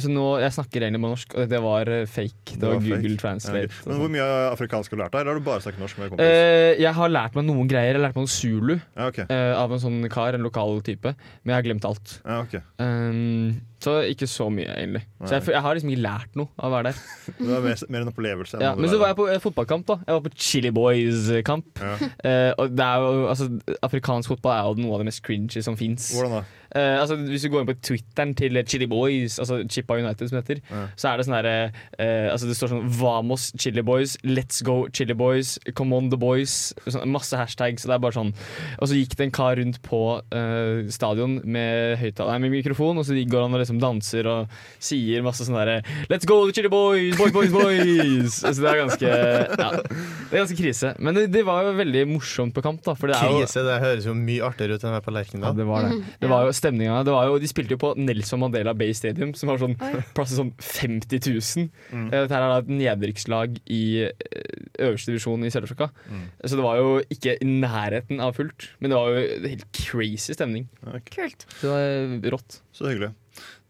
S5: Så nå Jeg snakker egentlig bare norsk, og det var eh, fake. Det var,
S3: var,
S5: Google
S3: fake.
S5: Translate.
S3: Ja,
S5: okay.
S3: Men
S5: sånn.
S3: hvor mye afrikansk har du lært deg, eller har du bare snakket norsk med kompis?
S5: Eh, jeg har lært meg noen greier. Jeg har lært meg noe zulu
S3: ja,
S5: okay. av en sånn kar, en lokal type. Men jeg har glemt alt.
S3: Ja, ok.
S5: Um, så ikke så mye, egentlig. Så jeg, jeg har liksom ikke lært noe av å være der.
S3: Det var mer, mer en opplevelse.
S5: Ja, men så var jeg på eh, fotballkamp. da Jeg var på Chili Boys-kamp.
S3: Ja.
S5: Eh, og det er jo, altså, Afrikansk fotball er jo noe av det mest cringy som fins. Eh, altså, hvis du går inn på Twitteren til Chili Boys, altså Chippa United, som det heter,
S3: Ja.
S5: så er det sånn herre eh, altså Det står sånn Vamos Chili Boys, Let's Go Chili Boys, Come on the Boys. Sånn, masse hashtags. Og det er bare sånn Og så gikk det en kar rundt på eh, stadion med, høyttaler- med mikrofon, og så går han og liksom danser og sier masse sånn derre Let's go Chili Boys, boys, boys, boys! så det er ganske Ja, det er ganske krise. Men det, det var jo veldig morsomt på kamp, da. For det er jo
S4: Krise, det høres jo mye artigere ut enn å være på
S5: ja,
S4: Lerkendal.
S5: det var det. Det var jo stemninga. Det var jo, de spilte jo på Nelson Mandela Bay Stadium, som har sånn plass til sånn 50 000.
S3: Mm.
S5: Eh, Dette her er da et nedrykkslag i eh, øverste divisjon i Sør-Afrika.
S3: Mm.
S5: Så det var jo ikke i nærheten av fullt, men det var jo helt crazy stemning.
S6: Kult.
S5: Så det var rått.
S3: Så hyggelig.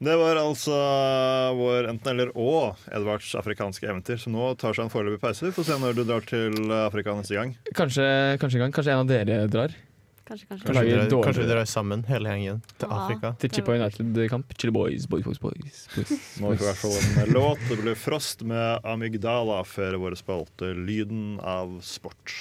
S3: Det var altså vår enten-eller og Edvards afrikanske eventyr, som nå tar seg en foreløpig pause. Får se når du drar til Afrika neste gang.
S5: Kanskje, kanskje en gang. Kanskje en av dere drar.
S6: Kanskje, kanskje.
S4: Kanskje vi drar- kanskje vi drar sammen, hele gjengen, til
S6: Ja.
S4: Afrika.
S5: Til Chippa United-kamp. Chili boys, boys, boys, boys. boys,
S3: Nå får vi i hvert fall en låt. Det blir Frost med Amygdala før våre spalte Lyden av sport.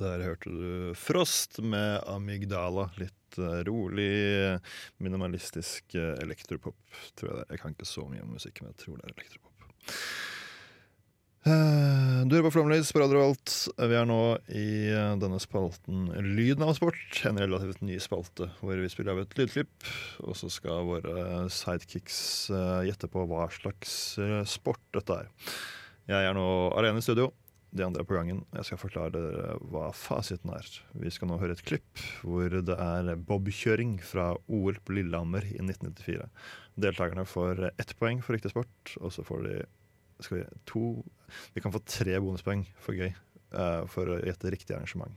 S3: Der hørte du Frost med Amygdala. Litt eh, rolig, minimalistisk eh, elektropop, tror jeg det er. Jeg kan ikke så mye om musikk, men jeg tror det er elektropop. Eh, Du hører på Flomlys på Radio Revolt. Vi er nå i eh, denne spalten Lyden av sport. En relativt ny spalte hvor vi spiller av et lydklipp. Og så skal våre sidekicks eh, gjette på hva slags sport dette er. Jeg er nå alene i studio. De andre er på gangen. Jeg skal forklare dere hva fasiten er. Vi skal nå høre et klipp hvor det er bobkjøring fra OL på Lillehammer i 1994. Deltakerne får ett poeng for riktig sport, og så får de skal vi, to vi kan få tre bonuspoeng for gøy uh, for å gjette riktig arrangement.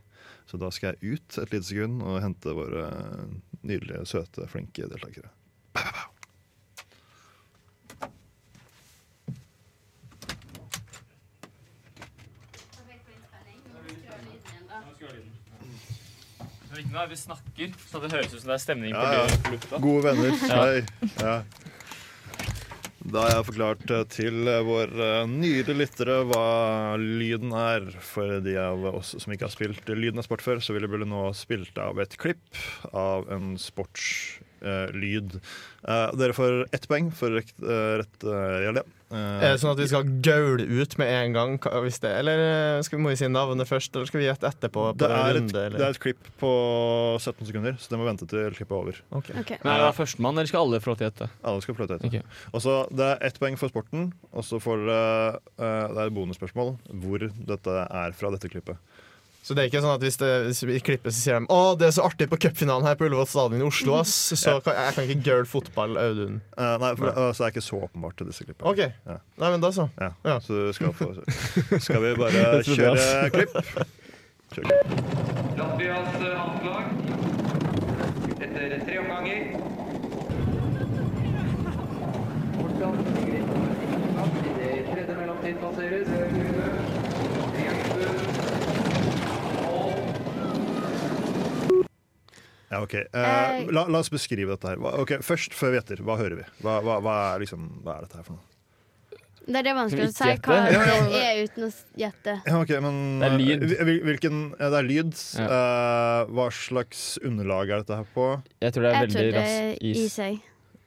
S3: Så da skal jeg ut et lite sekund og hente våre nydelige, søte, flinke deltakere.
S5: Vi snakker, så det høres ut som det er stemning
S3: Ja, ja. Gode venner. Hei. Ja. Da har jeg forklart eh, til eh, våre nydelige lyttere hva lyden er. For de av oss som ikke har spilt Lyden av sport før, så ville vi nå spilt av et klipp av en sportslyd. Eh, dere får ett poeng for rett, uh, rett eh, gjeld, ja. Eh,
S4: Er det sånn at vi skal gaule ut med en gang? Hvis det, eller eh, skal vi, må vi si navnet først, eller skal vi gjette etterpå? på
S3: det, er
S4: runde, et,
S3: det er et klipp på 17 sekunder, så det må vente til klippet er over.
S4: Okay.
S6: Okay.
S5: Men er det førstemann, eller skal alle få lov til å gjette?
S3: Alle skal få lov til å gjette. Okay. Det er ett poeng for sporten, og så får dere uh, Det er et bonusspørsmål hvor dette er fra dette klippet.
S4: Så det er ikke sånn at hvis, det, hvis klippet så sier de Å, det er så artig på cupfinalen her på Ullevål stadion i Oslo, ass. Så kan, jeg kan ikke girl fotball, Audun.
S3: Uh, nei, for det, så det er ikke så åpenbart til disse klippene.
S4: OK.
S3: Ja.
S4: Nei, men da så.
S3: Ja,
S4: Ja.
S3: Så du skal få Skal vi bare kjøre
S5: det,
S3: klipp? Kjør klipp.
S7: Latvias eh, etter tre omganger. Hvordan i det tredje mellomtid passeres.
S3: Ja, ok. Eh,
S6: Eh,
S3: la, la oss beskrive dette her. Hva- Ok, Først, før vi gjetter, hva hører vi? Hva, hva, hva, er, liksom, hva er dette her for noe?
S6: Det er det vanskelig å si hva det er uten å gjette.
S3: Ja, okay, men
S5: Det er lyd.
S3: eh, Hvilken, ja, det er lyd.
S5: Ja.
S3: Eh, hva slags underlag er dette her på?
S5: Jeg tror det er
S6: Jeg tror
S5: veldig
S6: det er i
S5: is.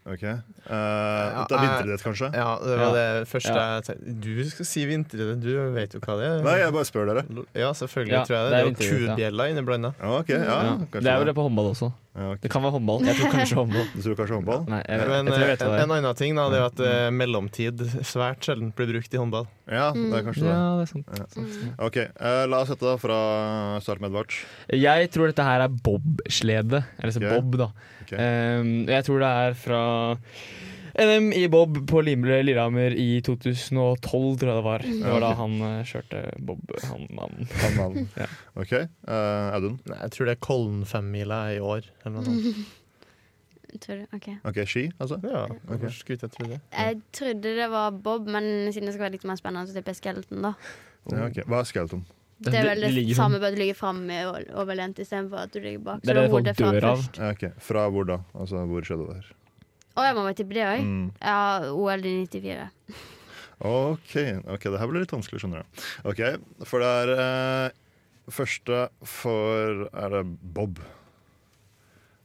S3: Ok. Eh, det er vinteridrett, kanskje?
S4: Ja, det var det første
S5: Ja.
S4: jeg tenkte. Du skal si vinteridrett, du vet jo hva det er?
S3: Nei, jeg bare spør dere.
S4: Ja, selvfølgelig
S5: Ja,
S4: tror jeg det.
S5: det er
S4: Det er jo
S5: ja.
S4: kubjeller inneblanda.
S3: Ja, ok, ja,
S5: Ja. Det er jo det på håndball også.
S3: Ja, ok.
S5: Det kan være håndball. Jeg tror kanskje håndball.
S3: Du tror kanskje håndball?
S5: Nei, jeg,
S4: Men
S5: jeg tror jeg vet
S4: eh, en, en annen ting da, det er at uh, mellomtid svært sjelden blir brukt i håndball.
S3: Ja, det er kanskje det.
S5: Ja, det er sant.
S3: Ja.
S5: sant.
S3: Ok, uh, La oss sette fra start med Edvard.
S5: Jeg tror dette her er bobslede. Eller så
S3: Ok.
S5: bob, da.
S3: Okay.
S5: Um, jeg tror det er fra NM i bob på Lillehammer i 2012, tror jeg det var. Det var da han eh, kjørte bob, han mannen.
S3: Han mannen.
S5: Ja.
S3: Ok, Uh, Audun.
S4: Nei, jeg tror det er Kollen-femmila i år. Eller noe sånt.
S6: Tror du? Ok.
S3: Ok, Ski, altså?
S4: Ja, hvorfor skulle jeg tro det?
S6: Jeg trodde det var Bob, men siden det skal være litt mer spennende, så tipper jeg Skeleton, da.
S3: Ja, ok. Hva er skeleton?
S6: Det er vel det,
S5: det
S6: samme,
S5: sånn.
S6: bare at du ligger framme overlent istedenfor at du ligger bak.
S5: Det er det folk dør
S6: først. av.
S3: Ja, ok, Fra hvor da? Altså, Hvor skjedde det her?
S6: Å, jeg må være tippe det òg?
S3: Mm.
S6: Ja, OL i 94.
S3: Ok, ok, det her blir litt vanskelig, skjønner du. Ok, For det er eh, første for Er det Bob?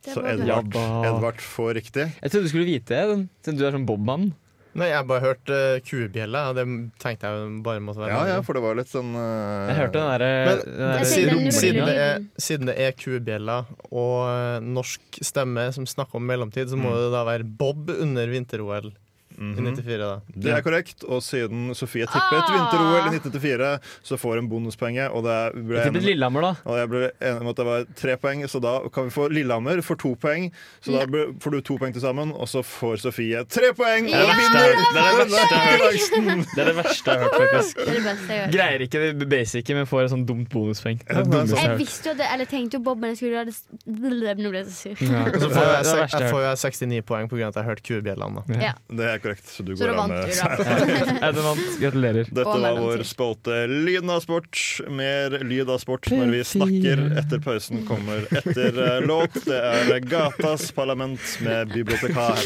S6: Det
S3: Så
S6: var.
S5: Ja,
S3: Edvard. Edvard får riktig.
S5: Jeg trodde du skulle vite det, siden du er sånn bobmann.
S4: Nei, jeg bare hørte uh, kubjelle, og det tenkte jeg bare måtte være
S3: Ja, ja, for det var litt sånn uh...
S5: Jeg hørte den derre
S4: Siden, siden, er, siden det er kuebjella og eh, norsk stemme som snakker om mellomtid, så må
S3: Mm.
S4: det da være Bob under vinter-OL i 94, da.
S3: Det er korrekt, og siden Sofie tippet vinter-OL i 1994, så får hun bonuspenge. Og det ble
S5: Jeg tippet Lillehammer, da.
S3: Og jeg ble enig om at det var tre poeng, så da kan vi få Lillehammer for to poeng. Så da får du to poeng til sammen, og så får Sofie tre poeng!
S5: Det er det er det verste jeg har hørt. Det er det verste jeg har hørt, faktisk.
S6: Det det jeg.
S5: Greier ikke det basice, men får et sånt dumt bonuspoeng. Jeg
S6: Jeg visste jo det, eller tenkte jo Bob, men jeg skulle ha det Nå ble jeg så sur.
S5: Ja.
S4: Så får jeg, jeg
S5: jeg
S4: får jo 69 poeng pga. at jeg har hørt kubjellene.
S6: Ja.
S3: Det er korrekt, så du
S6: Så
S3: går av med
S6: du,
S3: seier.
S6: da.
S5: Audun vant. Gratulerer.
S3: Dette var vår spalte Lyden av sport. Mer lyd av sport når vi snakker. Etter pausen kommer etter eh, låt. Det er Gatas Parlament med bibliotekar.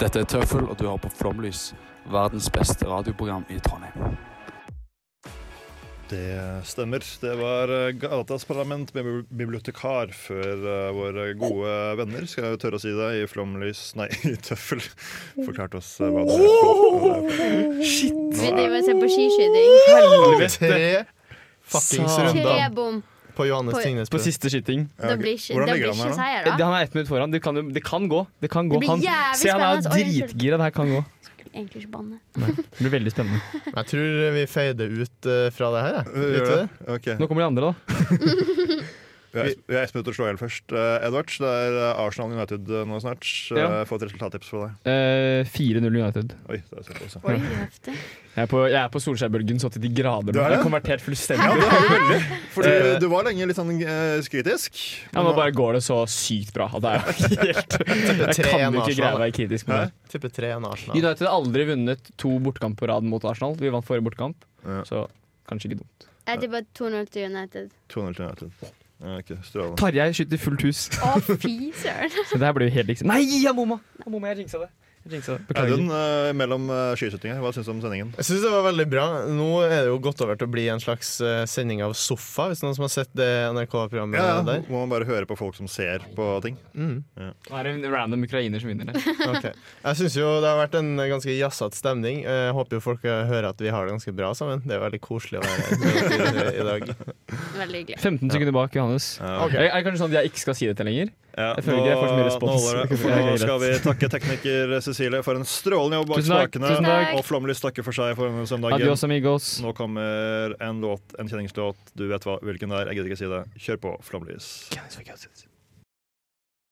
S10: Dette er Tøffel, og du har på Flomlys, verdens beste radioprogram i Trondheim.
S3: Det stemmer. Det var eh, Gatas Parlament med bibliotekar før eh, våre gode venner, skal jeg tørre å si det, i Flomlys Nei, i Tøffel forklarte oss eh, hva det er.
S4: Shit!
S6: Vi driver og ser på skiskyting.
S5: Helvete!
S4: Tre fuckings runder på Johannes Tingnes.
S5: På siste skyting.
S6: Det blir ikke,
S3: Hvordan ligger han her
S6: da.
S5: han er ett minutt foran. Det kan, det kan gå. Det kan gå. Han, se, han er dritgira. Det her kan gå.
S6: Egentlig ikke banne.
S5: Det blir veldig spennende.
S4: Jeg tror vi feider ut eh, fra det her. jeg.
S3: Det?
S4: det?
S5: Nå kommer de andre, da.
S3: Vi har ett minutt å slå i hjel først. Uh, Edvard, det er eh, Arsenal United eh, nå snart.
S5: Ja.
S3: Uh, Få et resultattips fra deg.
S5: Uh, 4-0 United.
S3: Oi, det er såpass.
S6: Oi, heftig.
S5: Jeg er på, jeg er på Solskjær-bølgen så til de grader.
S3: Er
S5: Jeg
S3: det?
S5: har konvertert fullstendig.
S3: Ja, du. Fordi
S5: Eh,
S3: du var lenge litt sånn eh, kritisk.
S5: Ja, nå bare går det så sykt bra. Det er jo helt Jeg kan jo ikke greie å være kritisk med det.
S4: Arsenal.
S5: United har aldri vunnet to bortkamp på rad mot Arsenal. Vi vant forrige bortkamp,
S3: Ja.
S5: så kanskje ikke dumt.
S6: Jeg tipper 2-0 til United.
S3: 2-0 til United. Ja, ok, Strålende.
S5: Tarjei skyter fullt hus.
S6: Å, fy søren.
S5: Så det her blir jo helt liksom Nei, jeg bomma! Jeg bomma, jeg jinxa det.
S3: Audun, uh, mellom uh, skiskytinga, hva syns du om sendingen?
S4: Jeg synes det var veldig bra. Nå er det jo gått over til å bli en slags uh, sending av Sofa, hvis noen som har sett det NRK-programmet
S3: Ja, ja.
S4: der.
S3: Må man bare høre på folk som ser på ting.
S4: Mm.
S5: Er det en random ukrainer som vinner det.
S4: okay. Jeg syns jo det har vært en ganske jazzete stemning. Jeg håper jo folk eh, hører at vi har det ganske bra sammen. Det er veldig koselig å være her i dag.
S6: Veldig hyggelig.
S5: 15 sekunder bak Johannes.
S3: Ja.
S4: Ok.
S5: Er er det kanskje sånn at jeg ikke skal si dette lenger?
S3: Ja,
S5: Jeg føler ikke jeg får så mye respons.
S3: Nå, holder det, for nå skal vi takke tekniker Cecilie for en strålende jobb bak spakene. Og Flomlys takker for seg for denne søndagen.
S5: Adios, amigos.
S3: Nå kommer en låt, en kjenningslåt. Du vet hva, hvilken det er. Jeg gidder ikke si det. Kjør på, Flomlys.